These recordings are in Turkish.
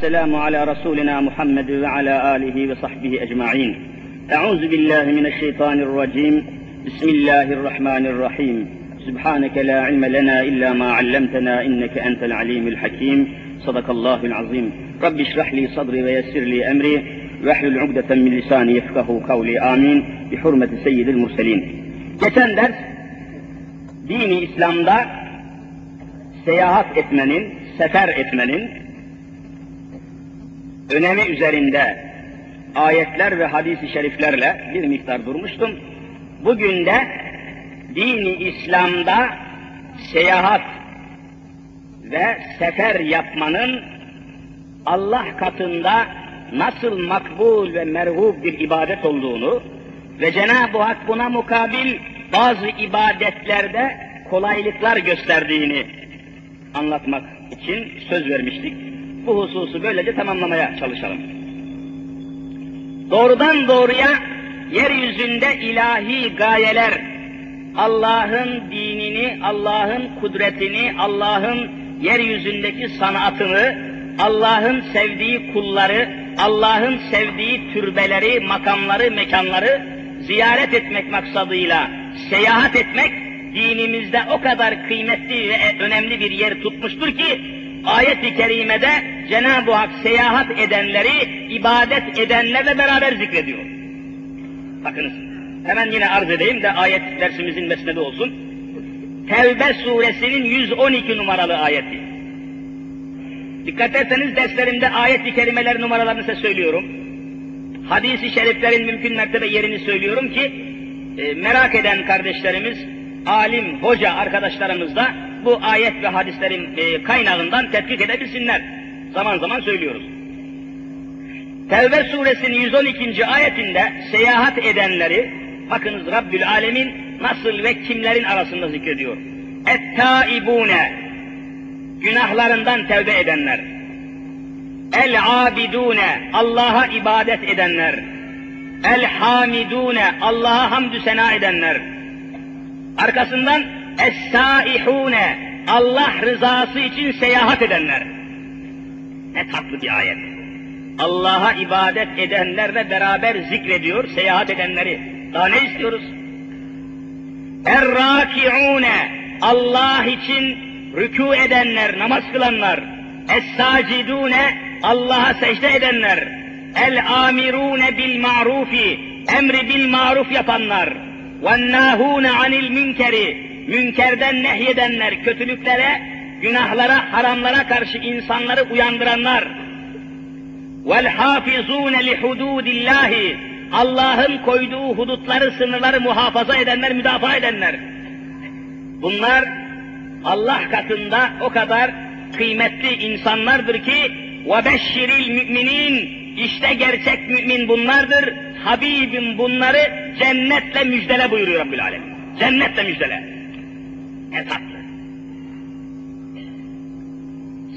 والسلام على رسولنا محمد وعلى آله وصحبه أجمعين. أعوذ بالله من الشيطان الرجيم. بسم الله الرحمن الرحيم. سبحانك لا علم لنا إلا ما علمتنا إنك أنت العليم الحكيم. صدق الله العظيم. رب اشرح لي صدري ويسر لي أمري. واحلل عقدة من لساني يفقه قولي. آمين. بحرمة سيد المرسلين. Geçen ders dini İslam'da seyahat etmenin, sefer etmenin önemi üzerinde ayetler ve hadis-i şeriflerle bir miktar durmuştum. Bugün de dini İslam'da seyahat ve sefer yapmanın Allah katında nasıl makbul ve merhub bir ibadet olduğunu ve Cenab-ı Hak buna mukabil bazı ibadetlerde kolaylıklar gösterdiğini anlatmak için söz vermiştik. Bu hususu böylece tamamlamaya çalışalım. Doğrudan doğruya yeryüzünde ilahi gayeler, Allah'ın dinini, Allah'ın kudretini, Allah'ın yeryüzündeki sanatını, Allah'ın sevdiği kulları, Allah'ın sevdiği türbeleri, makamları, mekanları ziyaret etmek maksadıyla seyahat etmek dinimizde o kadar kıymetli ve önemli bir yer tutmuştur ki ayet-i kerimede Cenab-ı Hak seyahat edenleri ibadet edenlerle beraber zikrediyor. Bakınız hemen yine arz edeyim de ayet dersimizin mesnedi olsun. Tevbe suresinin 112 numaralı ayeti. Dikkat etseniz derslerimde ayet-i kerimeler numaralarını size söylüyorum. Hadis-i şeriflerin mümkün mertebe yerini söylüyorum ki e, merak eden kardeşlerimiz, alim, hoca arkadaşlarımız da bu ayet ve hadislerin e, kaynağından tetkik edebilsinler. Zaman zaman söylüyoruz. Tevbe suresinin 112. ayetinde seyahat edenleri, bakınız Rabbül Alemin nasıl ve kimlerin arasında zikrediyor. Et-taibune, günahlarından tevbe edenler. El-abidune, Allah'a ibadet edenler. El-hamidune, Allah'a hamdü sena edenler. Arkasından Es-saihune, Allah rızası için seyahat edenler. Ne tatlı bir ayet. Allah'a ibadet edenlerle beraber zikrediyor seyahat edenleri. Daha ne istiyoruz? Er-raki'une, Allah için rükû edenler, namaz kılanlar. Es-sacidune, Allah'a secde edenler. El-amirune bil ma'rufi, emri bil maruf yapanlar. وَالنَّاهُونَ عَنِ الْمünkeri, münkerden nehyedenler, kötülüklere, günahlara, haramlara karşı insanları uyandıranlar. وَالْحَافِظُونَ لِحُدُودِ اللّٰهِ Allah'ın koyduğu hudutları, sınırları muhafaza edenler, müdafaa edenler. Bunlar Allah katında o kadar kıymetli insanlardır ki وَبَشِّرِ الْمُؤْمِنِينَ İşte gerçek mümin bunlardır. Habibim bunları cennetle müjdele buyuruyor Rabbül Alem. Cennetle müjdele. Ne tatlı.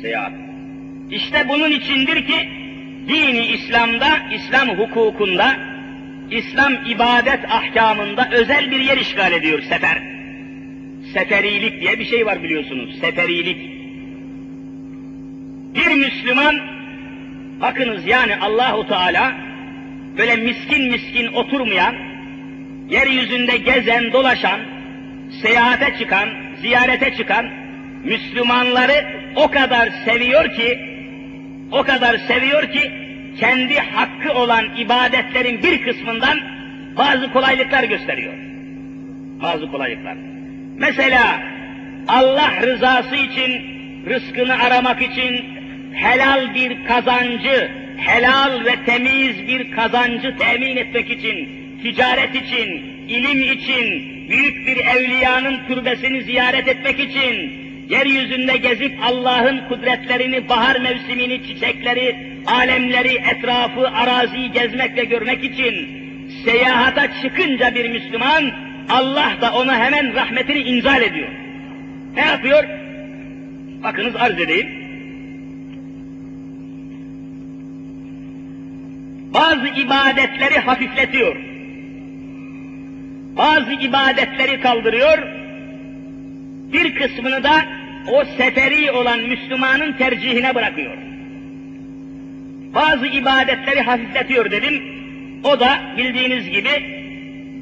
Seyahat. İşte bunun içindir ki dini İslam'da, İslam hukukunda, İslam ibadet ahkamında özel bir yer işgal ediyor sefer. Seferilik diye bir şey var biliyorsunuz. Seferilik. Bir Müslüman bakınız yani Allahu Teala böyle miskin miskin oturmayan, yeryüzünde gezen, dolaşan, seyahate çıkan, ziyarete çıkan Müslümanları o kadar seviyor ki, o kadar seviyor ki kendi hakkı olan ibadetlerin bir kısmından bazı kolaylıklar gösteriyor. Bazı kolaylıklar. Mesela Allah rızası için, rızkını aramak için helal bir kazancı, helal ve temiz bir kazancı temin etmek için, ticaret için, ilim için, büyük bir evliyanın türbesini ziyaret etmek için, yeryüzünde gezip Allah'ın kudretlerini, bahar mevsimini, çiçekleri, alemleri, etrafı, araziyi gezmek ve görmek için seyahata çıkınca bir Müslüman, Allah da ona hemen rahmetini inzal ediyor. Ne yapıyor? Bakınız arz edeyim. Bazı ibadetleri hafifletiyor. Bazı ibadetleri kaldırıyor. Bir kısmını da o seferi olan Müslümanın tercihine bırakıyor. bazı ibadetleri hafifletiyor dedim. O da bildiğiniz gibi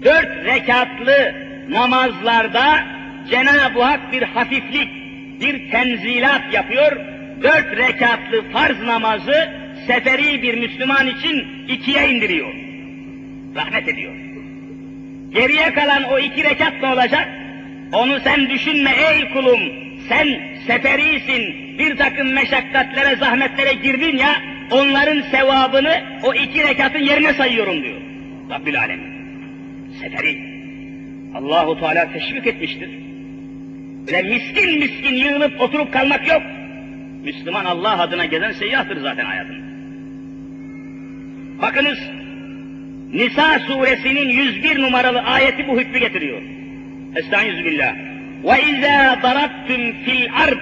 dört rekatlı namazlarda Cenab-ı Hak bir hafiflik, bir tenzilat yapıyor. Dört rekatlı farz namazı seferi bir Müslüman için ikiye indiriyor. Rahmet ediyor. Geriye kalan o iki rekat ne olacak? Onu sen düşünme ey kulum. Sen seferisin, bir takım meşakkatlere, zahmetlere girdin ya, onların sevabını o iki rekatın yerine sayıyorum diyor. Rabbül Alemin. Seferi. Allahu Teala teşvik etmiştir. Ve miskin miskin yığılıp oturup kalmak yok. Müslüman Allah adına gezen seyyahtır zaten hayatında. Bakınız, Nisa suresinin 101 numaralı ayeti bu hükmü getiriyor. Estağfirullah. Ve izâ darabtum fil ard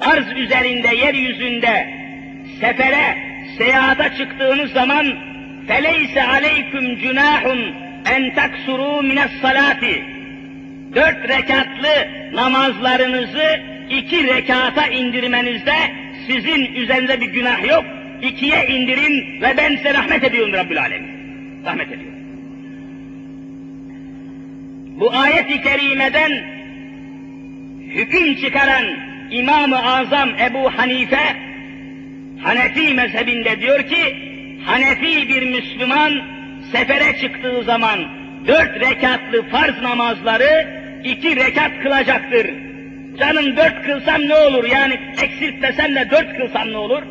arz üzerinde, yeryüzünde sefere, seyahata çıktığınız zaman feleyse aleyküm cünahun en taksuru mines salati dört rekatlı namazlarınızı iki rekata indirmenizde sizin üzerinde bir günah yok. İkiye indirin ve ben size rahmet ediyorum Rabbül Alemin. Rahmet ediyorum. Bu ayet-i kerimeden hüküm çıkaran İmam-ı Azam Ebu Hanife Hanefi mezhebinde diyor ki Hanefi bir Müslüman sefere çıktığı zaman dört rekatlı farz namazları iki rekat kılacaktır. Canım dört kılsam ne olur yani eksiltmesem de dört kılsam ne olur?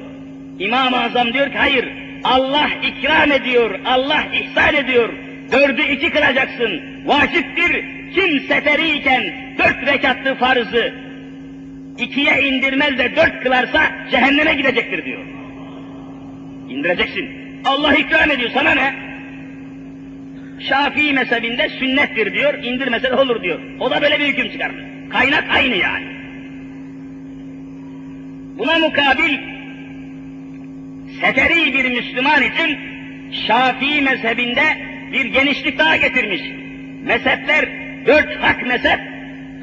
İmam-ı Azam diyor ki hayır Allah ikram ediyor, Allah ihsan ediyor. Dördü iki kılacaksın. Vaciptir. Kim seferiyken dört rekatlı farzı ikiye indirmez de dört kılarsa cehenneme gidecektir diyor. İndireceksin. Allah ikram ediyor sana ne? Şafii mezhebinde sünnettir diyor, indirmese de olur diyor. O da böyle bir hüküm çıkarmış. Kaynak aynı yani. Buna mukabil seferi bir Müslüman için Şafii mezhebinde bir genişlik daha getirmiş. Mezhepler, dört hak mezhep,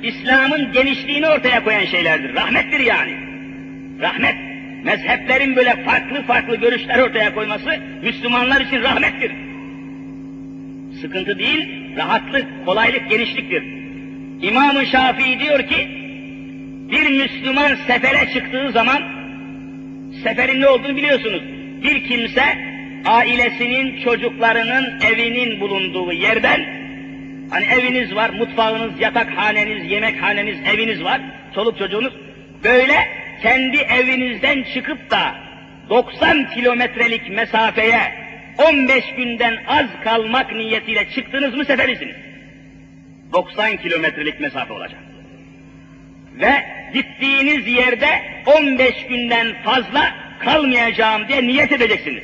İslam'ın genişliğini ortaya koyan şeylerdir. Rahmettir yani. Rahmet, mezheplerin böyle farklı farklı görüşler ortaya koyması Müslümanlar için rahmettir. Sıkıntı değil, rahatlık, kolaylık, genişliktir. İmam-ı Şafii diyor ki, bir Müslüman sefere çıktığı zaman, seferin ne olduğunu biliyorsunuz. Bir kimse, ailesinin, çocuklarının, evinin bulunduğu yerden, hani eviniz var, mutfağınız, yatakhaneniz, yemekhaneniz, eviniz var, çoluk çocuğunuz, böyle kendi evinizden çıkıp da 90 kilometrelik mesafeye 15 günden az kalmak niyetiyle çıktınız mı seferisiniz. 90 kilometrelik mesafe olacak. Ve gittiğiniz yerde 15 günden fazla kalmayacağım diye niyet edeceksiniz.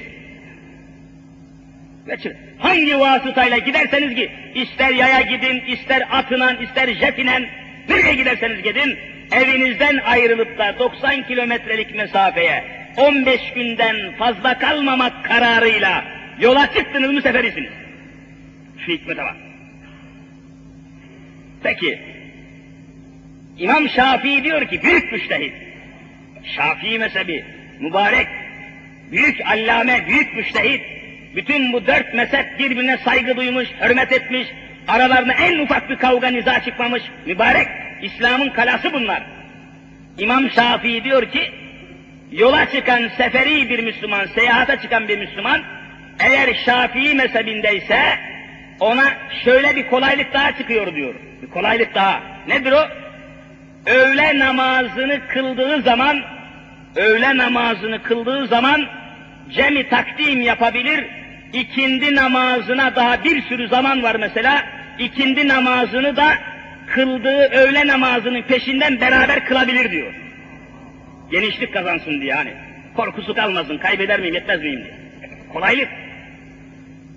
Ve. Hangi vasıtayla giderseniz ki, ister yaya gidin, ister atından, ister jetinen, nereye giderseniz gidin, evinizden ayrılıp da 90 kilometrelik mesafeye 15 günden fazla kalmamak kararıyla yola çıktınız mı seferisiniz. Şu hikmete bak. Peki, İmam Şafii diyor ki büyük müştehit. Şafii mezhebi, mübarek, büyük allame, büyük müştehit. Bütün bu dört mezhep birbirine saygı duymuş, hürmet etmiş, aralarında en ufak bir kavga niza çıkmamış, mübarek. İslam'ın kalası bunlar. İmam Şafii diyor ki, yola çıkan seferi bir Müslüman, seyahate çıkan bir Müslüman, eğer Şafii mezhebindeyse, ona şöyle bir kolaylık daha çıkıyor diyor. Bir kolaylık daha. Nedir o? Öğle namazını kıldığı zaman, öğle namazını kıldığı zaman cemi takdim yapabilir, ikindi namazına daha bir sürü zaman var mesela, ikindi namazını da kıldığı öğle namazının peşinden beraber kılabilir diyor. Genişlik kazansın diye yani. Korkusu kalmasın, kaybeder miyim, yetmez miyim diye. Kolaylık.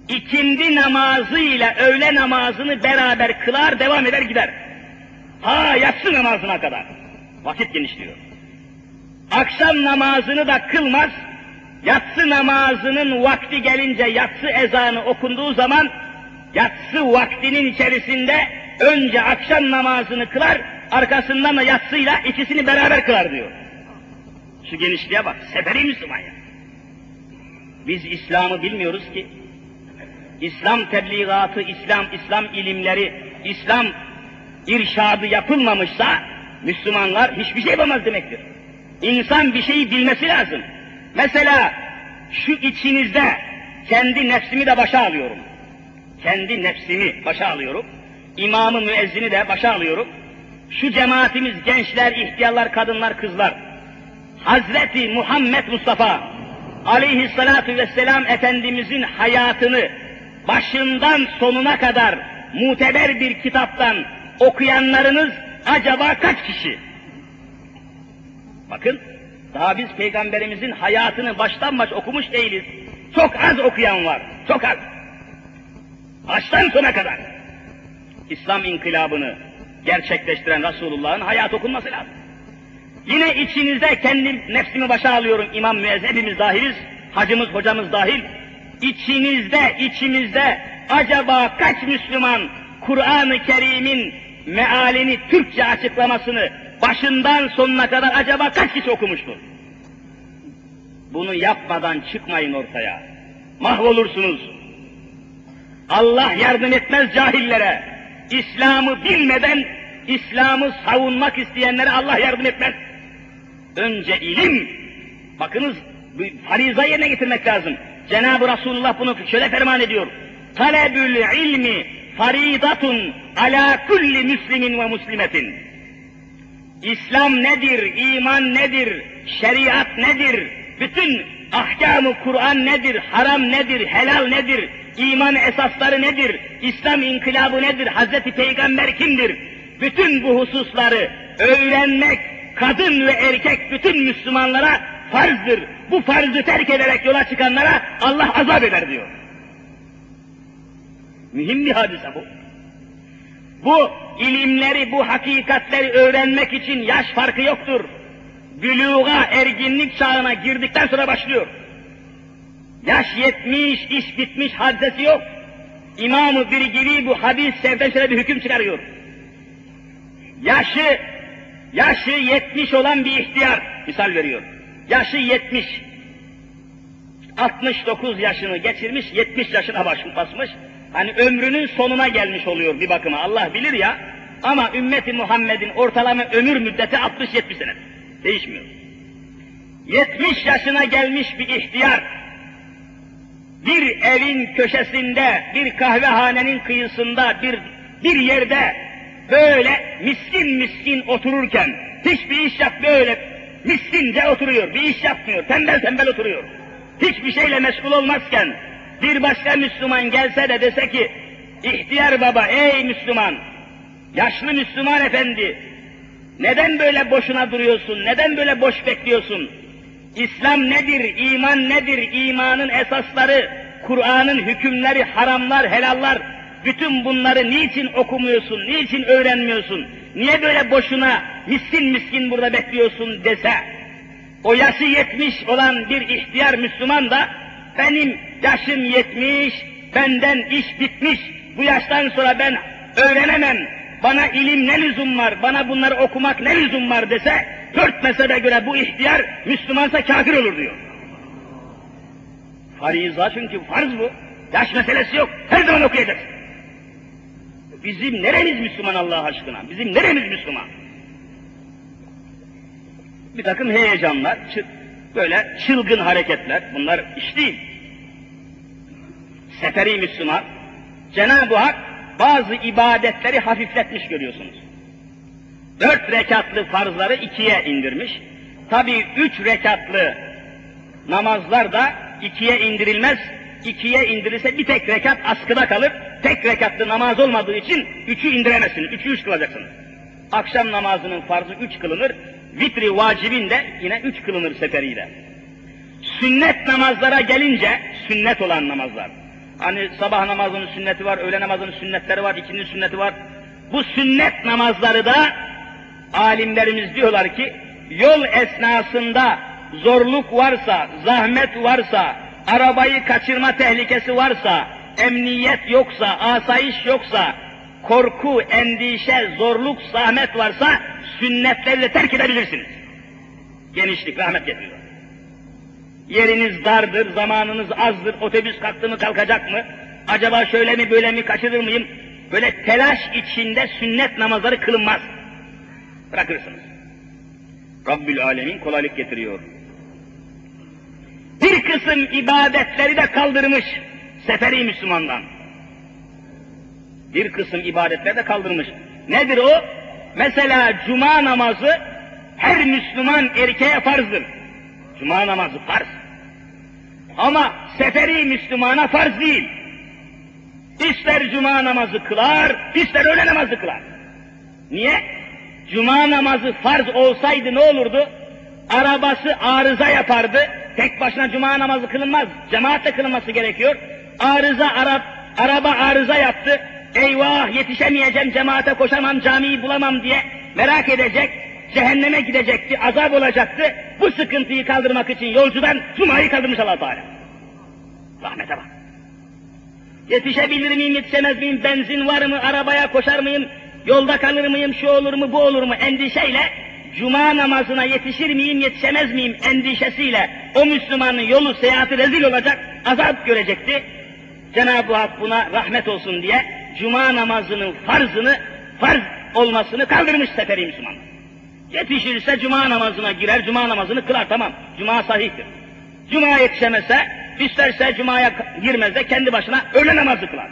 İkindi namazıyla öğle namazını beraber kılar, devam eder gider. Ha yatsı namazına kadar. Vakit genişliyor. Akşam namazını da kılmaz, yatsı namazının vakti gelince yatsı ezanı okunduğu zaman yatsı vaktinin içerisinde önce akşam namazını kılar, arkasından da yatsıyla ikisini beraber kılar diyor. Şu genişliğe bak, seferi Müslüman ya. Biz İslam'ı bilmiyoruz ki. İslam tebliğatı, İslam, İslam ilimleri, İslam irşadı yapılmamışsa Müslümanlar hiçbir şey yapamaz demektir. İnsan bir şeyi bilmesi lazım. Mesela şu içinizde kendi nefsimi de başa alıyorum. Kendi nefsimi başa alıyorum. İmamı müezzini de başa alıyorum. Şu cemaatimiz gençler, ihtiyarlar, kadınlar, kızlar. Hazreti Muhammed Mustafa aleyhissalatu vesselam Efendimizin hayatını başından sonuna kadar muteber bir kitaptan okuyanlarınız acaba kaç kişi? Bakın, daha biz peygamberimizin hayatını baştan baş okumuş değiliz. Çok az okuyan var, çok az. Baştan sona kadar. İslam inkılabını gerçekleştiren Resulullah'ın hayat okunması lazım. Yine içinizde kendi nefsimi başa alıyorum imam müezzin, hepimiz dahiliz, hacımız, hocamız dahil. İçinizde, içimizde acaba kaç Müslüman Kur'an-ı Kerim'in mealini Türkçe açıklamasını başından sonuna kadar acaba kaç kişi okumuştur? Bunu yapmadan çıkmayın ortaya. Mahvolursunuz. Allah yardım etmez cahillere. İslam'ı bilmeden İslam'ı savunmak isteyenlere Allah yardım etmez. Önce ilim. Bakınız fariza yerine getirmek lazım. Cenab-ı Resulullah bunu şöyle ferman ediyor. Talebül ilmi faridatun ala kulli müslimin ve muslimetin. İslam nedir, iman nedir, şeriat nedir, bütün ahkamı Kur'an nedir, haram nedir, helal nedir, iman esasları nedir, İslam inkılabı nedir, Hazreti Peygamber kimdir? Bütün bu hususları öğrenmek kadın ve erkek bütün Müslümanlara farzdır. Bu farzı terk ederek yola çıkanlara Allah azap eder diyor. Mühim bir hadise bu. Bu ilimleri, bu hakikatleri öğrenmek için yaş farkı yoktur. Büluğa, erginlik çağına girdikten sonra başlıyor. Yaş yetmiş, iş bitmiş hadisesi yok. İmam-ı Birgili bu hadis sevden şöyle bir hüküm çıkarıyor. Yaşı, yaşı yetmiş olan bir ihtiyar, misal veriyor. Yaşı yetmiş, 69 yaşını geçirmiş, 70 yaşına basmış. Hani ömrünün sonuna gelmiş oluyor bir bakıma. Allah bilir ya. Ama ümmeti Muhammed'in ortalama ömür müddeti 60-70 sene. Değişmiyor. 70 yaşına gelmiş bir ihtiyar, bir evin köşesinde, bir kahvehanenin kıyısında, bir bir yerde böyle miskin miskin otururken, hiçbir iş yap böyle miskince oturuyor, bir iş yapmıyor, tembel tembel oturuyor. Hiçbir şeyle meşgul olmazken, bir başka Müslüman gelse de dese ki, ihtiyar baba, ey Müslüman, yaşlı Müslüman efendi, neden böyle boşuna duruyorsun, neden böyle boş bekliyorsun? İslam nedir, iman nedir, imanın esasları, Kur'an'ın hükümleri, haramlar, helallar, bütün bunları niçin okumuyorsun, niçin öğrenmiyorsun, niye böyle boşuna miskin miskin burada bekliyorsun dese, o yaşı yetmiş olan bir ihtiyar Müslüman da, benim yaşım yetmiş, benden iş bitmiş, bu yaştan sonra ben öğrenemem, bana ilim ne lüzum var, bana bunları okumak ne lüzum var dese, dört mezhebe göre bu ihtiyar Müslümansa kafir olur diyor. Fariza çünkü farz bu. Yaş meselesi yok. Her zaman okuyacaksın. Bizim neremiz Müslüman Allah aşkına? Bizim neremiz Müslüman? Bir takım heyecanlar, böyle çılgın hareketler, bunlar iş değil. Seferi Müslüman, Cenab-ı Hak bazı ibadetleri hafifletmiş görüyorsunuz. Dört rekatlı farzları ikiye indirmiş. Tabi üç rekatlı namazlar da ikiye indirilmez. İkiye indirilse bir tek rekat askıda kalır. Tek rekatlı namaz olmadığı için üçü indiremezsiniz. Üçü üç kılacaksınız. Akşam namazının farzı üç kılınır. Vitri vacibin de yine üç kılınır seferiyle. Sünnet namazlara gelince, sünnet olan namazlar. Hani sabah namazının sünneti var, öğle namazının sünnetleri var, ikindi sünneti var. Bu sünnet namazları da alimlerimiz diyorlar ki yol esnasında zorluk varsa, zahmet varsa, arabayı kaçırma tehlikesi varsa, emniyet yoksa, asayiş yoksa, korku, endişe, zorluk, zahmet varsa sünnetleri de terk edebilirsiniz. Genişlik, rahmet getiriyor. Yeriniz dardır, zamanınız azdır, otobüs kalktı mı kalkacak mı? Acaba şöyle mi böyle mi kaçırır mıyım? Böyle telaş içinde sünnet namazları kılınmaz. Bırakırsınız. Rabbül Alemin kolaylık getiriyor. Bir kısım ibadetleri de kaldırmış seferi Müslümandan. Bir kısım ibadetleri de kaldırmış. Nedir o? Mesela cuma namazı her Müslüman erkeğe farzdır. Cuma namazı farz. Ama seferi Müslümana farz değil. İster cuma namazı kılar, ister öğle namazı kılar. Niye? Cuma namazı farz olsaydı ne olurdu? Arabası arıza yapardı. Tek başına cuma namazı kılınmaz. Cemaatle kılınması gerekiyor. Arıza Arap, araba arıza yaptı. Eyvah yetişemeyeceğim, cemaate koşamam, camiyi bulamam diye merak edecek. Cehenneme gidecekti, azap olacaktı. Bu sıkıntıyı kaldırmak için yolcudan cumayı kaldırmış allah Teala. Rahmete bak. Yetişebilir miyim, yetişemez miyim, benzin var mı, arabaya koşar mıyım, yolda kalır mıyım, şu olur mu, bu olur mu endişeyle, cuma namazına yetişir miyim, yetişemez miyim endişesiyle o Müslümanın yolu seyahati rezil olacak, azap görecekti. Cenab-ı Hak buna rahmet olsun diye cuma namazının farzını, farz olmasını kaldırmış seferi Müslüman. Yetişirse cuma namazına girer, cuma namazını kılar tamam, cuma sahihtir. Cuma yetişemezse, isterse cumaya girmez de kendi başına öğle namazı kılar.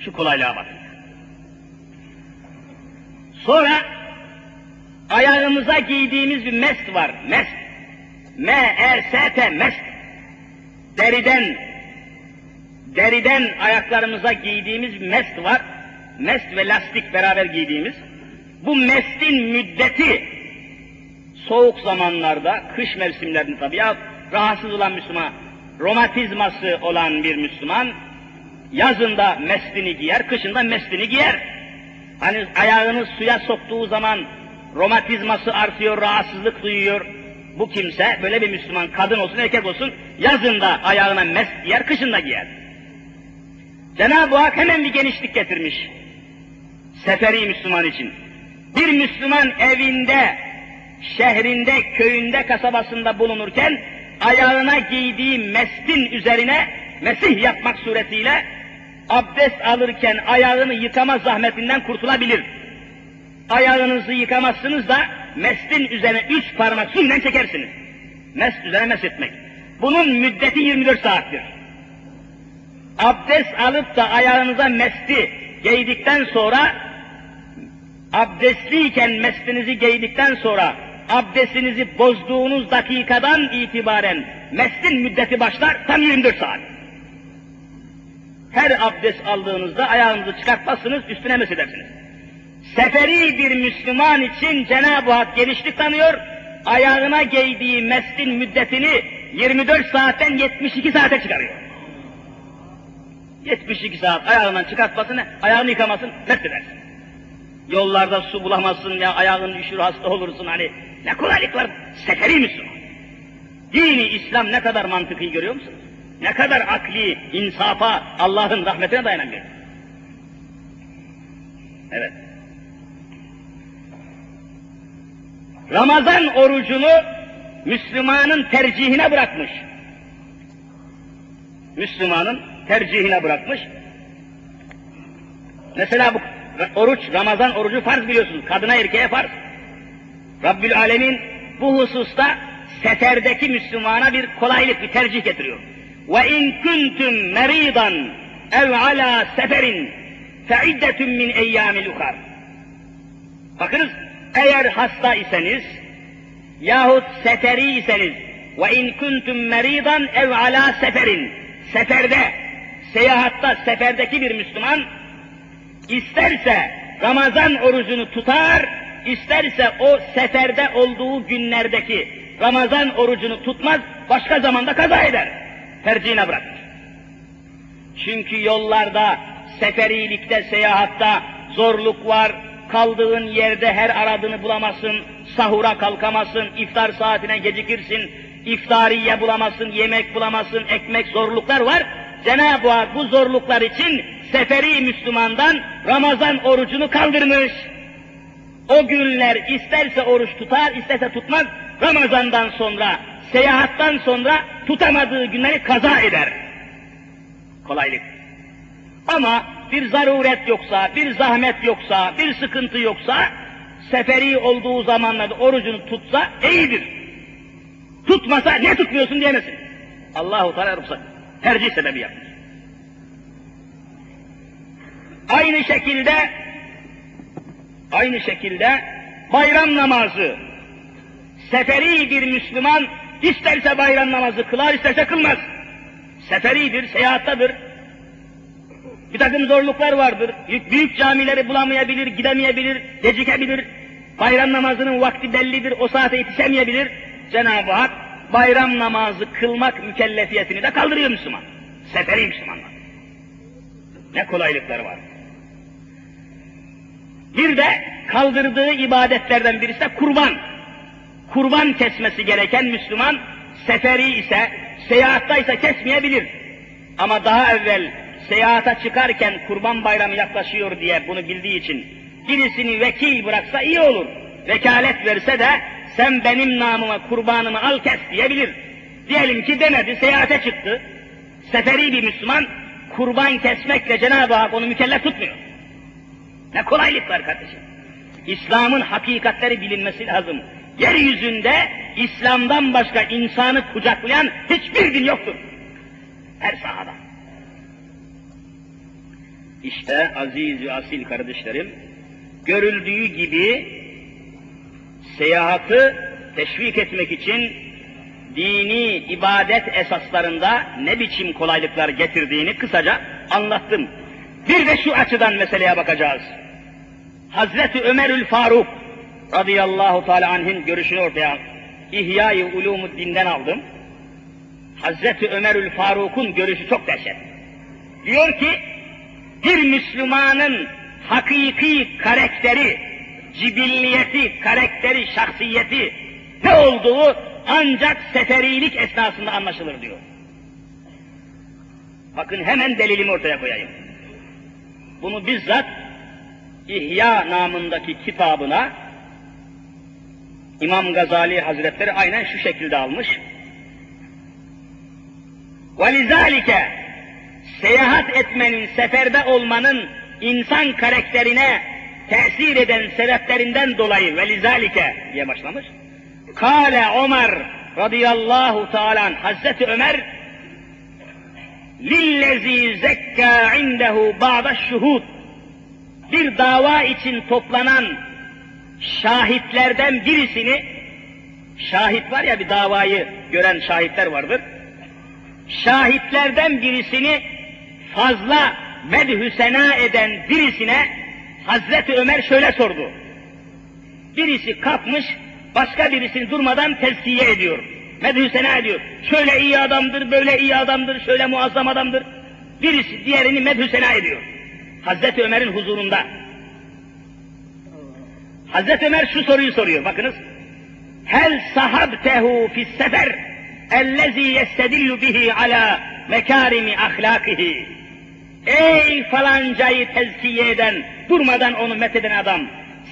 Şu kolaylığa bakın. Sonra ayağımıza giydiğimiz bir mest var. Mest. M-E-S-T mest. Deriden deriden ayaklarımıza giydiğimiz mest var. Mest ve lastik beraber giydiğimiz. Bu mestin müddeti soğuk zamanlarda, kış mevsimlerinde tabii ya rahatsız olan Müslüman, romatizması olan bir Müslüman yazında mestini giyer, kışında mestini giyer. Hani ayağını suya soktuğu zaman romatizması artıyor, rahatsızlık duyuyor. Bu kimse böyle bir Müslüman kadın olsun erkek olsun yazında ayağına mest giyer, kışında giyer. Cenab-ı Hak hemen bir genişlik getirmiş. Seferi Müslüman için. Bir Müslüman evinde, şehrinde, köyünde, kasabasında bulunurken ayağına giydiği mestin üzerine mesih yapmak suretiyle abdest alırken ayağını yıkama zahmetinden kurtulabilir. Ayağınızı yıkamazsınız da mestin üzerine üç parmak suyla çekersiniz. Mest üzerine mes etmek. Bunun müddeti 24 saattir. Abdest alıp da ayağınıza mesti giydikten sonra abdestliyken mestinizi giydikten sonra abdestinizi bozduğunuz dakikadan itibaren mestin müddeti başlar tam 24 saat. Her abdest aldığınızda ayağınızı çıkartmazsınız, üstüne mesedersiniz. Seferi bir Müslüman için Cenab-ı Hak genişlik tanıyor, ayağına giydiği mestin müddetini 24 saatten 72 saate çıkarıyor. 72 saat ayağından çıkartmasını, ayağını yıkamasın, mest edersin. Yollarda su bulamazsın ya ayağın üşür hasta olursun hani. Ne kolaylık var. Seferi Müslüman. Dini İslam ne kadar mantıklı görüyor musunuz? Ne kadar akli, insafa, Allah'ın rahmetine dayanan. Evet. Ramazan orucunu Müslümanın tercihine bırakmış. Müslümanın tercihine bırakmış. Mesela bu oruç, Ramazan orucu farz biliyorsunuz. Kadına erkeğe farz. Rabbül Alemin bu hususta seferdeki Müslümana bir kolaylık, bir tercih getiriyor. Ve in kuntum meridan ev ala seferin fe iddetun min eyyamil ukar. Bakınız, eğer hasta iseniz yahut seferi iseniz ve in kuntum meridan ev ala seferin seferde, seyahatta, seferdeki bir Müslüman isterse Ramazan orucunu tutar, isterse o seferde olduğu günlerdeki Ramazan orucunu tutmaz, başka zamanda kaza eder. Tercihine bırakır. Çünkü yollarda, seferilikte, seyahatta zorluk var, kaldığın yerde her aradığını bulamazsın, sahura kalkamazsın, iftar saatine gecikirsin, iftariye bulamazsın, yemek bulamazsın, ekmek zorluklar var. Cenab-ı Hak bu zorluklar için seferi Müslümandan Ramazan orucunu kaldırmış. O günler isterse oruç tutar, isterse tutmaz, Ramazandan sonra seyahattan sonra tutamadığı günleri kaza eder. Kolaylık. Ama bir zaruret yoksa, bir zahmet yoksa, bir sıkıntı yoksa, seferi olduğu zamanlarda orucunu tutsa iyidir. Tutmasa ne tutmuyorsun diyemesin. Allahu Teala ruhsat. Tercih sebebi yapmış. Aynı şekilde aynı şekilde bayram namazı seferi bir Müslüman isterse bayram namazı kılar isterse kılmaz. Seferidir, seyahattadır. Bir takım zorluklar vardır. Büyük, camileri bulamayabilir, gidemeyebilir, gecikebilir. Bayram namazının vakti bellidir, o saate yetişemeyebilir. Cenab-ı Hak bayram namazı kılmak mükellefiyetini de kaldırıyor Müslüman. Seferi Müslümanlar. Ne kolaylıkları var. Bir de kaldırdığı ibadetlerden birisi de kurban. Kurban kesmesi gereken Müslüman seferi ise, seyahatta ise kesmeyebilir. Ama daha evvel seyahata çıkarken kurban bayramı yaklaşıyor diye bunu bildiği için birisini vekil bıraksa iyi olur. Vekalet verse de sen benim namıma kurbanımı al kes diyebilir. Diyelim ki demedi, seyahate çıktı. Seferi bir Müslüman kurban kesmekle Cenab-ı Hak onu mükellef tutmuyor. Ne kolaylık var kardeşim. İslam'ın hakikatleri bilinmesi lazım. Yeryüzünde İslam'dan başka insanı kucaklayan hiçbir din yoktur. Her sahada. İşte aziz ve asil kardeşlerim, görüldüğü gibi seyahati teşvik etmek için dini ibadet esaslarında ne biçim kolaylıklar getirdiğini kısaca anlattım. Bir de şu açıdan meseleye bakacağız. Hazreti Ömerül Faruk radıyallahu teala anh'in görüşünü ortaya İhya-i Ulumuddin'den aldım. Hazreti Ömerül Faruk'un görüşü çok dehşet. Diyor ki, bir Müslümanın hakiki karakteri, cibilliyeti, karakteri, şahsiyeti ne olduğu ancak seferilik esnasında anlaşılır diyor. Bakın hemen delilimi ortaya koyayım. Bunu bizzat İhya namındaki kitabına İmam Gazali Hazretleri aynen şu şekilde almış. وَلِذَٰلِكَ Seyahat etmenin, seferde olmanın insan karakterine tesir eden sebeplerinden dolayı velizalike diye başlamış. Kale Ömer radıyallahu teala Hazreti Ömer lillezî zekka indehu ba'da şuhud bir dava için toplanan şahitlerden birisini şahit var ya bir davayı gören şahitler vardır. Şahitlerden birisini fazla medhü sena eden birisine Hazreti Ömer şöyle sordu. Birisi kalkmış başka birisini durmadan tezkiye ediyor. Medhü sena ediyor. Şöyle iyi adamdır, böyle iyi adamdır, şöyle muazzam adamdır. Birisi diğerini medhü sena ediyor. Hazreti Ömer'in huzurunda. Hazreti Ömer şu soruyu soruyor, bakınız. Hel sahabtehu fis sefer ellezî yestedillu bihi ala mekarimi ahlakihi. Ey falancayı tezkiye eden, durmadan onu metheden adam,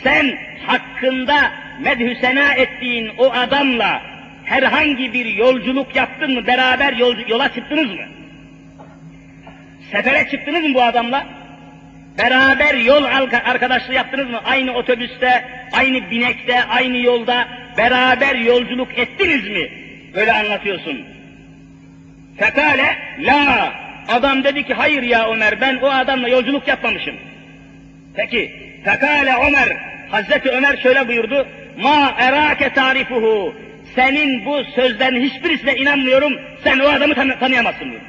sen hakkında medhü sena ettiğin o adamla herhangi bir yolculuk yaptın mı, beraber yol, yola çıktınız mı? Sefere çıktınız mı bu adamla? Beraber yol arkadaşlığı yaptınız mı? Aynı otobüste, aynı binekte, aynı yolda beraber yolculuk ettiniz mi? Böyle anlatıyorsun. Fekale, la. Adam dedi ki, hayır ya Ömer, ben o adamla yolculuk yapmamışım. Peki, fekale Ömer, Hazreti Ömer şöyle buyurdu, ma erake tarifuhu, senin bu sözlerin hiçbirisine inanmıyorum, sen o adamı tanı tanıyamazsın diyor.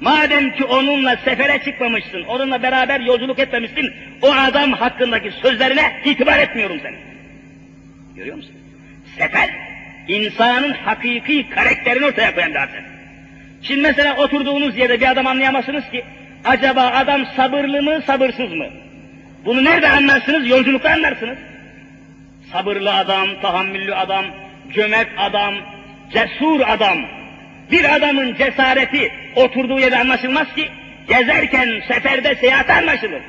Madem ki onunla sefere çıkmamışsın, onunla beraber yolculuk etmemişsin, o adam hakkındaki sözlerine itibar etmiyorum seni. Görüyor musun? Sefer, insanın hakiki karakterini ortaya koyan zaten. Şimdi mesela oturduğunuz yerde bir adam anlayamazsınız ki, acaba adam sabırlı mı, sabırsız mı? Bunu nerede anlarsınız? Yolculukta anlarsınız. Sabırlı adam, tahammüllü adam, cömert adam, cesur adam. Bir adamın cesareti oturduğu yerde anlaşılmaz ki, gezerken, seferde, seyahat anlaşılır.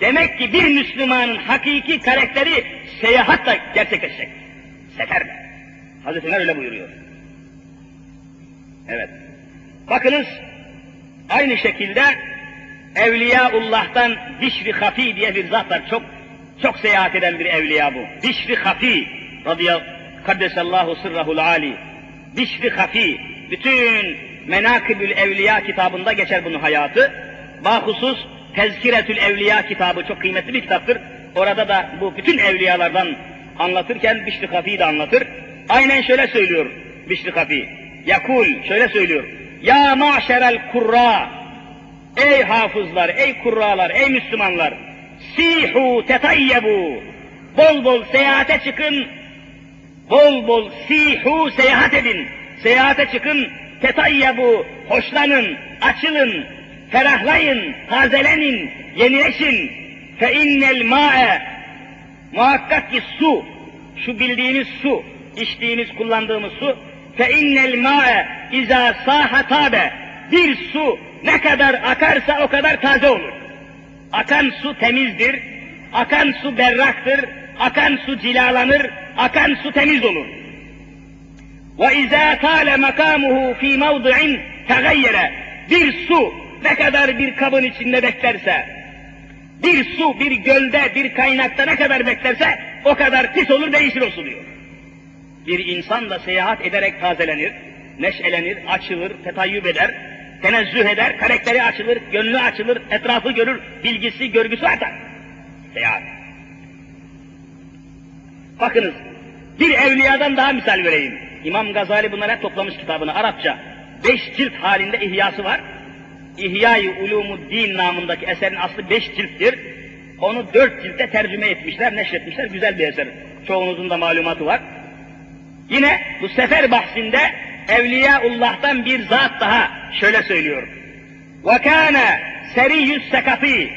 Demek ki bir Müslümanın hakiki karakteri seyahatle gerçekleşecek. Seferde. Hazreti Ömer öyle buyuruyor. Evet. Bakınız aynı şekilde Evliyaullah'tan Bişri Hafi diye bir zat var. Çok çok seyahat eden bir evliya bu. Bişri Hafi radıyallahu kaddesallahu sırrahul ali. Bişri Hafi bütün Menakibül Evliya kitabında geçer bunun hayatı. Bahusus Tezkiretül Evliya kitabı çok kıymetli bir kitaptır. Orada da bu bütün evliyalardan anlatırken Bişri Hafi'yi de anlatır. Aynen şöyle söylüyor Bişri Hafi. Yakul şöyle söylüyor. Ya maşerel kurra Ey hafızlar, ey kurralar, ey Müslümanlar! Sihu tetayyebu! Bol bol seyahate çıkın, bol bol sihu seyahat edin. Seyahate çıkın, tetayyebu, hoşlanın, açılın, ferahlayın, tazelenin, yenileşin. Fe innel ma'e, muhakkak ki su, şu bildiğiniz su, içtiğiniz, kullandığımız su, fe innel ma'e izâ sâhatabe, bir su ne kadar akarsa o kadar taze olur. Akan su temizdir, akan su berraktır, akan su cilalanır, akan su temiz olur. وَاِذَا طَالَ مَكَامُهُ ف۪ي مَوْضِعٍ تَغَيَّرَ Bir su ne kadar bir kabın içinde beklerse, bir su bir gölde, bir kaynakta ne kadar beklerse o kadar pis olur, değişir o su diyor. Bir insan da seyahat ederek tazelenir, neşelenir, açılır, tetayyüp eder, tenezzüh eder, karakteri açılır, gönlü açılır, etrafı görür, bilgisi, görgüsü artar. Seyahat. Bakınız, bir evliyadan daha misal vereyim. İmam Gazali bunlara toplamış kitabını Arapça. Beş cilt halinde ihyası var. İhya-i Ulumuddin namındaki eserin aslı beş cilttir. Onu dört ciltte tercüme etmişler, neşretmişler. Güzel bir eser. Çoğunuzun da malumatı var. Yine bu sefer bahsinde Evliyaullah'tan bir zat daha şöyle söylüyor. وَكَانَ سَرِيُّ السَّكَفِي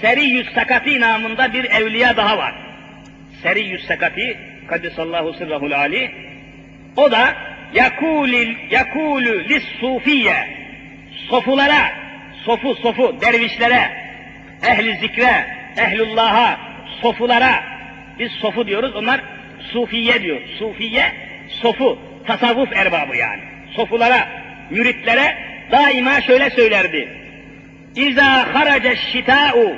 Seriyyü Sakati namında bir evliya daha var. Seriyyü Sakati, Kaddesallahu sırrahul ali. o da yakulil yakulu lis sufiye sofulara, sofu sofu dervişlere, ehli zikre, ehlullah'a, sofulara biz sofu diyoruz. Onlar sufiye diyor. Sufiye sofu, tasavvuf erbabı yani. Sofulara, müritlere daima şöyle söylerdi. İza haraca şita'u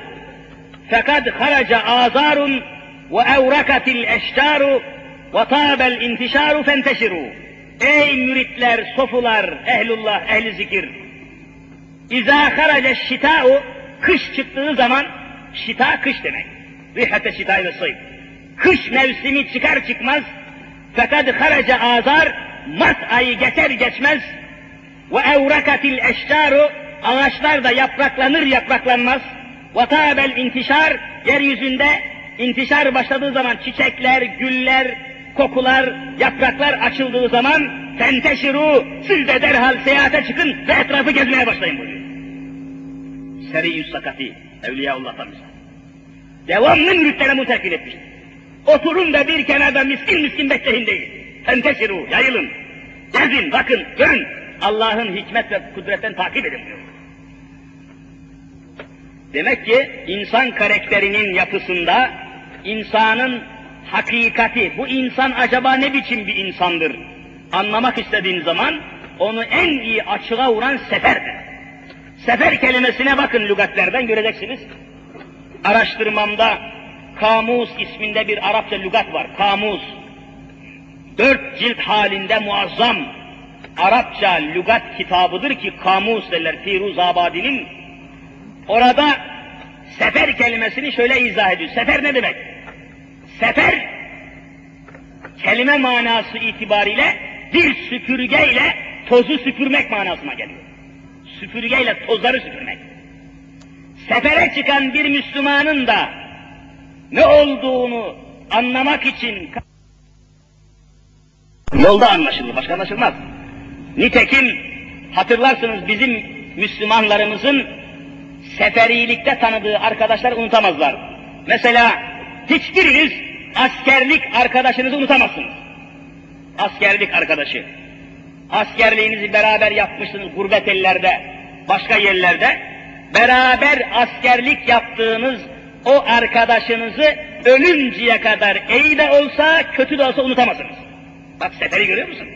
fekad haraca azarun ve evrakatil eşcaru tabel intişaru fenteşiru. Ey müritler, sofular, ehlullah, ehli zikir. İza haraca şita'u kış çıktığı zaman şita kış demek. Rihate şita'yı ve sayıp. Kış mevsimi çıkar çıkmaz fekad haraca azar Mart ayı geçer geçmez ve evrakatil eşcaru ağaçlar da yapraklanır yapraklanmaz ve tabel intişar yeryüzünde intişar başladığı zaman çiçekler, güller, kokular, yapraklar açıldığı zaman tenteşiru siz de derhal seyahate çıkın ve etrafı gezmeye başlayın buyuruyor. Seri-i Sakati, Evliyaullah'tan misal. Devamlı müritlere mutekil etmiştir. Oturun da bir kenarda miskin miskin bekleyin değil. Tenteşiru, yayılın. Gezin, bakın, görün. Allah'ın hikmet ve kudretten takip edin diyor. Demek ki insan karakterinin yapısında insanın hakikati, bu insan acaba ne biçim bir insandır? Anlamak istediğin zaman onu en iyi açığa vuran seferdir. Sefer kelimesine bakın lügatlerden göreceksiniz. Araştırmamda Kamus isminde bir Arapça lügat var. Kamus. Dört cilt halinde muazzam Arapça lügat kitabıdır ki Kamus derler Firuz Abadi'nin. Orada sefer kelimesini şöyle izah ediyor. Sefer ne demek? Sefer kelime manası itibariyle bir süpürgeyle tozu süpürmek manasına geliyor. Süpürgeyle tozları süpürmek. Sefere çıkan bir Müslümanın da ne olduğunu anlamak için yolda anlaşılır, başka anlaşılmaz. Nitekim hatırlarsınız bizim Müslümanlarımızın seferilikte tanıdığı arkadaşlar unutamazlar. Mesela hiçbiriniz askerlik arkadaşınızı unutamazsınız. Askerlik arkadaşı. Askerliğinizi beraber yapmışsınız gurbet ellerde, başka yerlerde. Beraber askerlik yaptığınız o arkadaşınızı ölünceye kadar iyi de olsa kötü de olsa unutamazsınız. Bak seferi görüyor musun?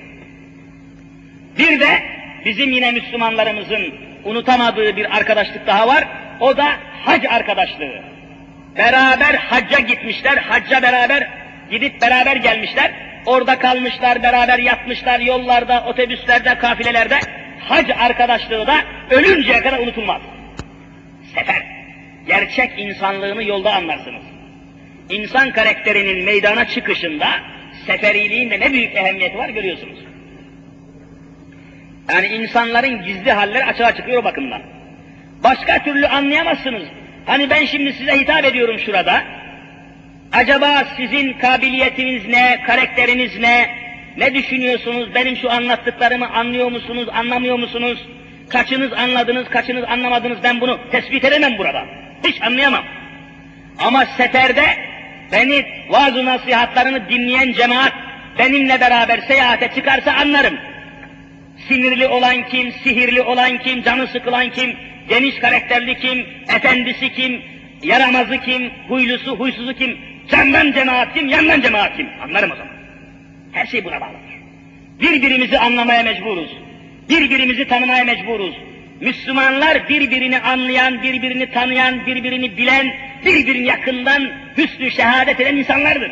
Bir de bizim yine Müslümanlarımızın unutamadığı bir arkadaşlık daha var. O da hac arkadaşlığı. Beraber hacca gitmişler, hacca beraber gidip beraber gelmişler. Orada kalmışlar, beraber yatmışlar yollarda, otobüslerde, kafilelerde. Hac arkadaşlığı da ölünceye kadar unutulmaz. Sefer. Gerçek insanlığını yolda anlarsınız. İnsan karakterinin meydana çıkışında seferiliğin de ne büyük ehemmiyeti var görüyorsunuz. Yani insanların gizli halleri açığa çıkıyor o bakımdan. Başka türlü anlayamazsınız. Hani ben şimdi size hitap ediyorum şurada. Acaba sizin kabiliyetiniz ne, karakteriniz ne, ne düşünüyorsunuz, benim şu anlattıklarımı anlıyor musunuz, anlamıyor musunuz? Kaçınız anladınız, kaçınız anlamadınız, ben bunu tespit edemem burada. Hiç anlayamam. Ama seferde beni vaaz nasihatlarını dinleyen cemaat benimle beraber seyahate çıkarsa anlarım. Sinirli olan kim, sihirli olan kim, canı sıkılan kim, geniş karakterli kim, efendisi kim, yaramazı kim, huylusu, huysuzu kim, candan cemaat kim, yandan cemaat kim? Anlarım o zaman. Her şey buna bağlıdır. Birbirimizi anlamaya mecburuz. Birbirimizi tanımaya mecburuz. Müslümanlar birbirini anlayan, birbirini tanıyan, birbirini bilen, birbirini yakından hüsnü şehadet eden insanlardır.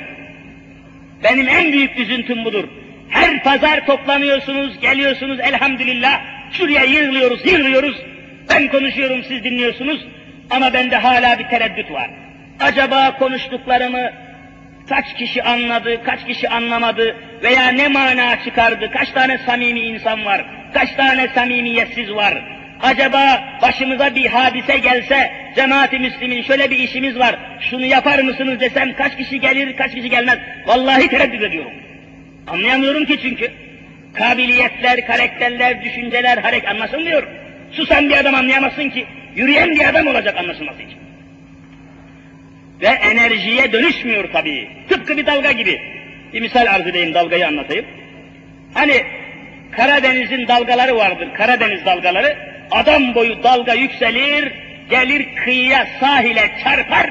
Benim en büyük üzüntüm budur. Her pazar toplanıyorsunuz, geliyorsunuz elhamdülillah. Şuraya yığılıyoruz, yığılıyoruz. Ben konuşuyorum, siz dinliyorsunuz. Ama bende hala bir tereddüt var. Acaba konuştuklarımı kaç kişi anladı, kaç kişi anlamadı veya ne mana çıkardı, kaç tane samimi insan var, kaç tane samimiyetsiz var. Acaba başımıza bir hadise gelse, cemaati müslimin şöyle bir işimiz var, şunu yapar mısınız desem kaç kişi gelir, kaç kişi gelmez. Vallahi tereddüt ediyorum. Anlayamıyorum ki çünkü. Kabiliyetler, karakterler, düşünceler, hareket anlaşılmıyor. Susan bir adam anlayamazsın ki. Yürüyen bir adam olacak anlaşılması için. Ve enerjiye dönüşmüyor tabii. Tıpkı bir dalga gibi. Bir misal arz edeyim, dalgayı anlatayım. Hani Karadeniz'in dalgaları vardır, Karadeniz dalgaları. Adam boyu dalga yükselir, gelir kıyıya, sahile çarpar.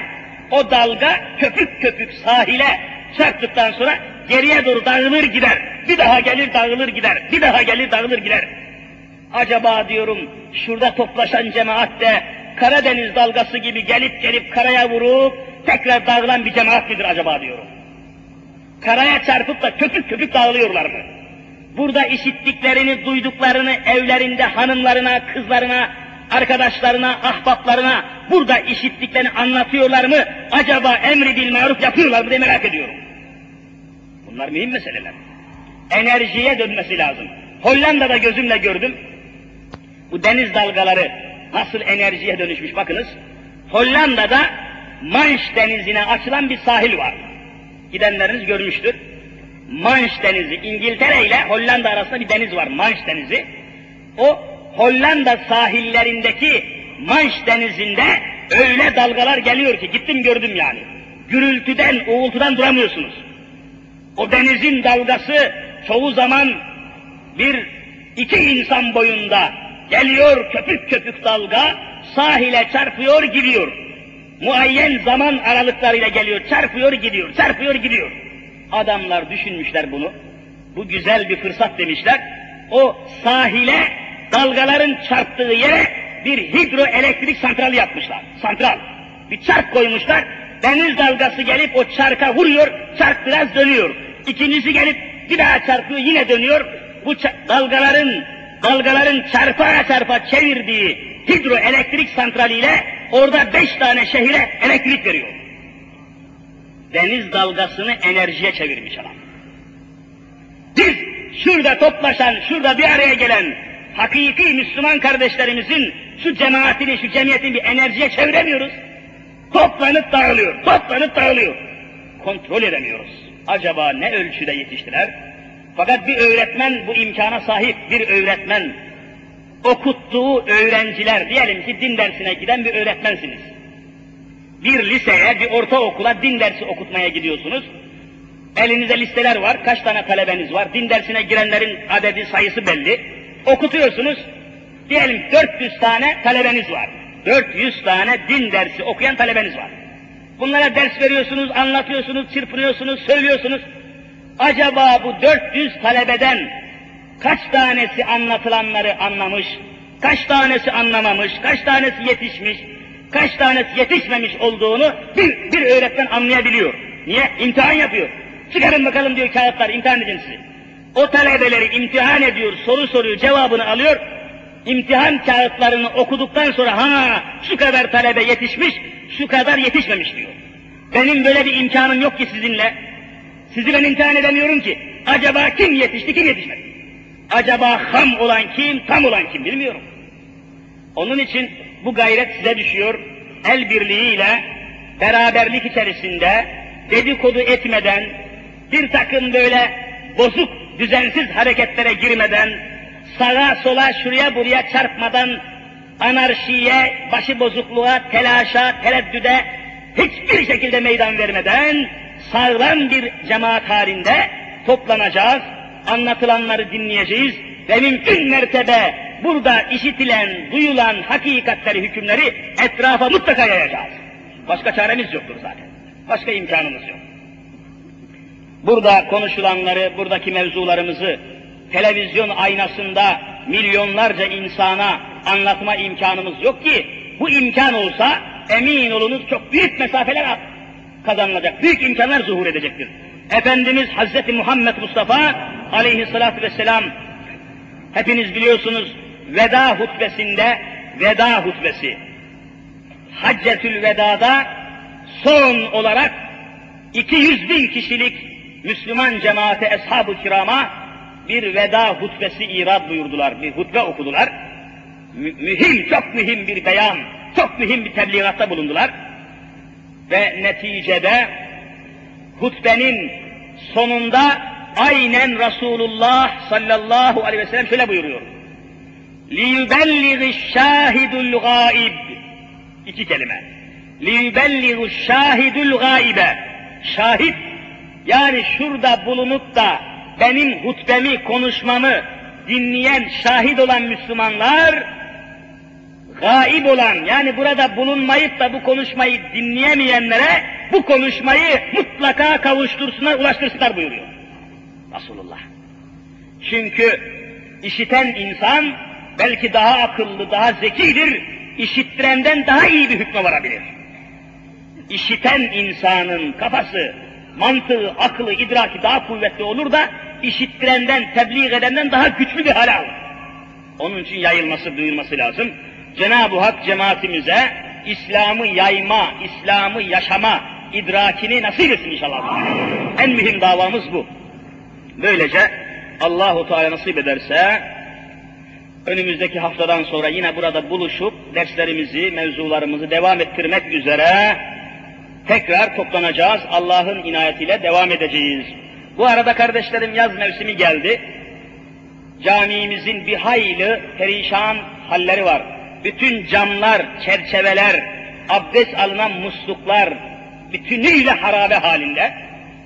O dalga köpük köpük sahile çarptıktan sonra geriye doğru dağılır gider. Bir daha gelir dağılır gider. Bir daha gelir dağılır gider. Acaba diyorum şurada toplaşan cemaat de Karadeniz dalgası gibi gelip gelip karaya vurup tekrar dağılan bir cemaat midir acaba diyorum. Karaya çarpıp da köpük köpük dağılıyorlar mı? Burada işittiklerini, duyduklarını evlerinde hanımlarına, kızlarına, arkadaşlarına, ahbaplarına burada işittiklerini anlatıyorlar mı? Acaba emri bil maruf yapıyorlar mı diye merak ediyorum. Bunlar mühim meseleler. Enerjiye dönmesi lazım. Hollanda'da gözümle gördüm. Bu deniz dalgaları nasıl enerjiye dönüşmüş bakınız. Hollanda'da Manş denizine açılan bir sahil var. Gidenleriniz görmüştür. Manş denizi, İngiltere ile Hollanda arasında bir deniz var, Manş denizi. O Hollanda sahillerindeki Manş denizinde öyle dalgalar geliyor ki, gittim gördüm yani. Gürültüden, uğultudan duramıyorsunuz. O denizin dalgası çoğu zaman bir iki insan boyunda geliyor köpük köpük dalga, sahile çarpıyor gidiyor. Muayyen zaman aralıklarıyla geliyor, çarpıyor gidiyor, çarpıyor gidiyor. Adamlar düşünmüşler bunu. Bu güzel bir fırsat demişler. O sahile dalgaların çarptığı yere bir hidroelektrik santral yapmışlar. Santral. Bir çark koymuşlar. Deniz dalgası gelip o çarka vuruyor, çark biraz dönüyor. İkincisi gelip bir daha çarpıyor, yine dönüyor. Bu dalgaların dalgaların çarpa çarpa çevirdiği hidroelektrik santraliyle orada beş tane şehire elektrik veriyor deniz dalgasını enerjiye çevirmiş adam. Biz şurada toplaşan, şurada bir araya gelen hakiki Müslüman kardeşlerimizin şu cemaatini, şu cemiyetini bir enerjiye çeviremiyoruz. Toplanıp dağılıyor, toplanıp dağılıyor. Kontrol edemiyoruz. Acaba ne ölçüde yetiştiler? Fakat bir öğretmen bu imkana sahip, bir öğretmen okuttuğu öğrenciler, diyelim ki din dersine giden bir öğretmensiniz bir liseye, bir ortaokula din dersi okutmaya gidiyorsunuz. Elinizde listeler var, kaç tane talebeniz var, din dersine girenlerin adedi sayısı belli. Okutuyorsunuz, diyelim 400 tane talebeniz var. 400 tane din dersi okuyan talebeniz var. Bunlara ders veriyorsunuz, anlatıyorsunuz, çırpınıyorsunuz, söylüyorsunuz. Acaba bu 400 talebeden kaç tanesi anlatılanları anlamış, kaç tanesi anlamamış, kaç tanesi yetişmiş, kaç tanesi yetişmemiş olduğunu bir, bir öğretmen anlayabiliyor. Niye? İmtihan yapıyor. Çıkarın bakalım diyor kağıtlar, imtihan edin sizi. O talebeleri imtihan ediyor, soru soruyor, cevabını alıyor. İmtihan kağıtlarını okuduktan sonra ha şu kadar talebe yetişmiş, şu kadar yetişmemiş diyor. Benim böyle bir imkanım yok ki sizinle. Sizi ben imtihan edemiyorum ki. Acaba kim yetişti, kim yetişmedi? Acaba ham olan kim, tam olan kim bilmiyorum. Onun için bu gayret size düşüyor. El birliğiyle, beraberlik içerisinde, dedikodu etmeden, bir takım böyle bozuk, düzensiz hareketlere girmeden, sağa sola şuraya buraya çarpmadan, anarşiye, başı bozukluğa, telaşa, tereddüde hiçbir şekilde meydan vermeden sağlam bir cemaat halinde toplanacağız, anlatılanları dinleyeceğiz ve mümkün mertebe burada işitilen, duyulan hakikatleri, hükümleri etrafa mutlaka yayacağız. Başka çaremiz yoktur zaten. Başka imkanımız yok. Burada konuşulanları, buradaki mevzularımızı televizyon aynasında milyonlarca insana anlatma imkanımız yok ki bu imkan olsa emin olunuz çok büyük mesafeler kazanılacak, büyük imkanlar zuhur edecektir. Efendimiz Hazreti Muhammed Mustafa aleyhissalatü vesselam hepiniz biliyorsunuz veda hutbesinde veda hutbesi Haccetül Veda'da son olarak 200 bin kişilik Müslüman cemaate, eshab-ı kirama bir veda hutbesi irad buyurdular, bir hutbe okudular. Mü mühim, çok mühim bir beyan, çok mühim bir tebliğatta bulundular Ve neticede hutbenin sonunda aynen Resulullah sallallahu aleyhi ve sellem şöyle buyuruyor. لِيُبَلِّغِ الشَّاهِدُ الْغَائِبِ İki kelime. لِيُبَلِّغُ الشَّاهِدُ الْغَائِبَ Şahit, yani şurada bulunup da benim hutbemi, konuşmamı dinleyen, şahit olan Müslümanlar, gaib olan, yani burada bulunmayıp da bu konuşmayı dinleyemeyenlere bu konuşmayı mutlaka kavuştursunlar, ulaştırsınlar buyuruyor. Resulullah. Çünkü işiten insan belki daha akıllı, daha zekidir, işittirenden daha iyi bir hükme varabilir. İşiten insanın kafası, mantığı, aklı, idraki daha kuvvetli olur da işittirenden, tebliğ edenden daha güçlü bir hale alır. Onun için yayılması, duyulması lazım. Cenab-ı Hak cemaatimize İslam'ı yayma, İslam'ı yaşama idrakini nasip etsin inşallah. En mühim davamız bu. Böylece Allahu Teala nasip ederse önümüzdeki haftadan sonra yine burada buluşup derslerimizi, mevzularımızı devam ettirmek üzere tekrar toplanacağız. Allah'ın inayetiyle devam edeceğiz. Bu arada kardeşlerim yaz mevsimi geldi. Camimizin bir hayli perişan halleri var. Bütün camlar, çerçeveler, abdest alınan musluklar bütünüyle harabe halinde.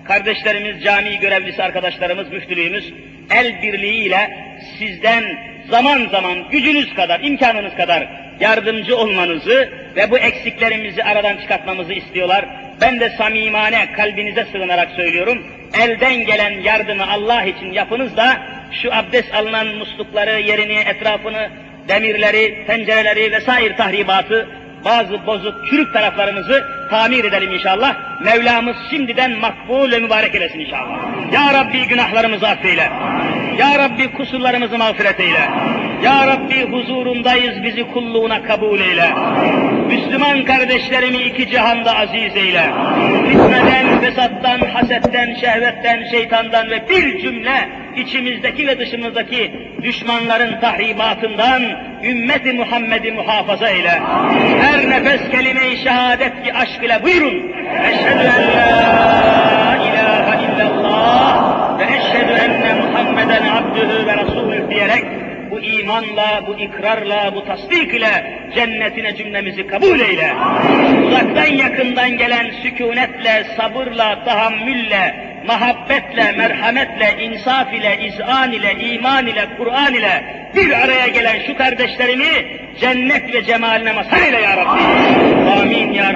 Kardeşlerimiz, cami görevlisi arkadaşlarımız, müftülüğümüz el birliğiyle sizden zaman zaman gücünüz kadar, imkanınız kadar yardımcı olmanızı ve bu eksiklerimizi aradan çıkartmamızı istiyorlar. Ben de samimane kalbinize sığınarak söylüyorum. Elden gelen yardımı Allah için yapınız da şu abdest alınan muslukları, yerini, etrafını, demirleri, tencereleri vesaire tahribatı, bazı bozuk, çürük taraflarımızı tamir edelim inşallah. Mevlamız şimdiden makbul ve mübarek eylesin inşallah. Ya Rabbi günahlarımızı affeyle. Ya Rabbi kusurlarımızı mağfiret eyle. Ya Rabbi huzurundayız bizi kulluğuna kabul eyle. Müslüman kardeşlerimi iki cihanda aziz eyle. Fitneden, fesattan, hasetten, şehvetten, şeytandan ve bir cümle içimizdeki ve dışımızdaki düşmanların tahribatından ümmeti Muhammed'i muhafaza eyle. Her nefes kelime-i şehadet ki aşk ile buyurun. Eşhedü en la ilahe illallah ve eşhedü enne Muhammeden abdühü ve rasulü diyerek bu imanla, bu ikrarla, bu tasdik ile cennetine cümlemizi kabul eyle. Uzaktan yakından gelen sükunetle, sabırla, tahammülle, muhabbetle, merhametle, insaf ile, izan ile, iman ile, Kur'an ile bir araya gelen şu kardeşlerimi cennet ve cemaline mazhar eyle ya Rabbi. Amin ya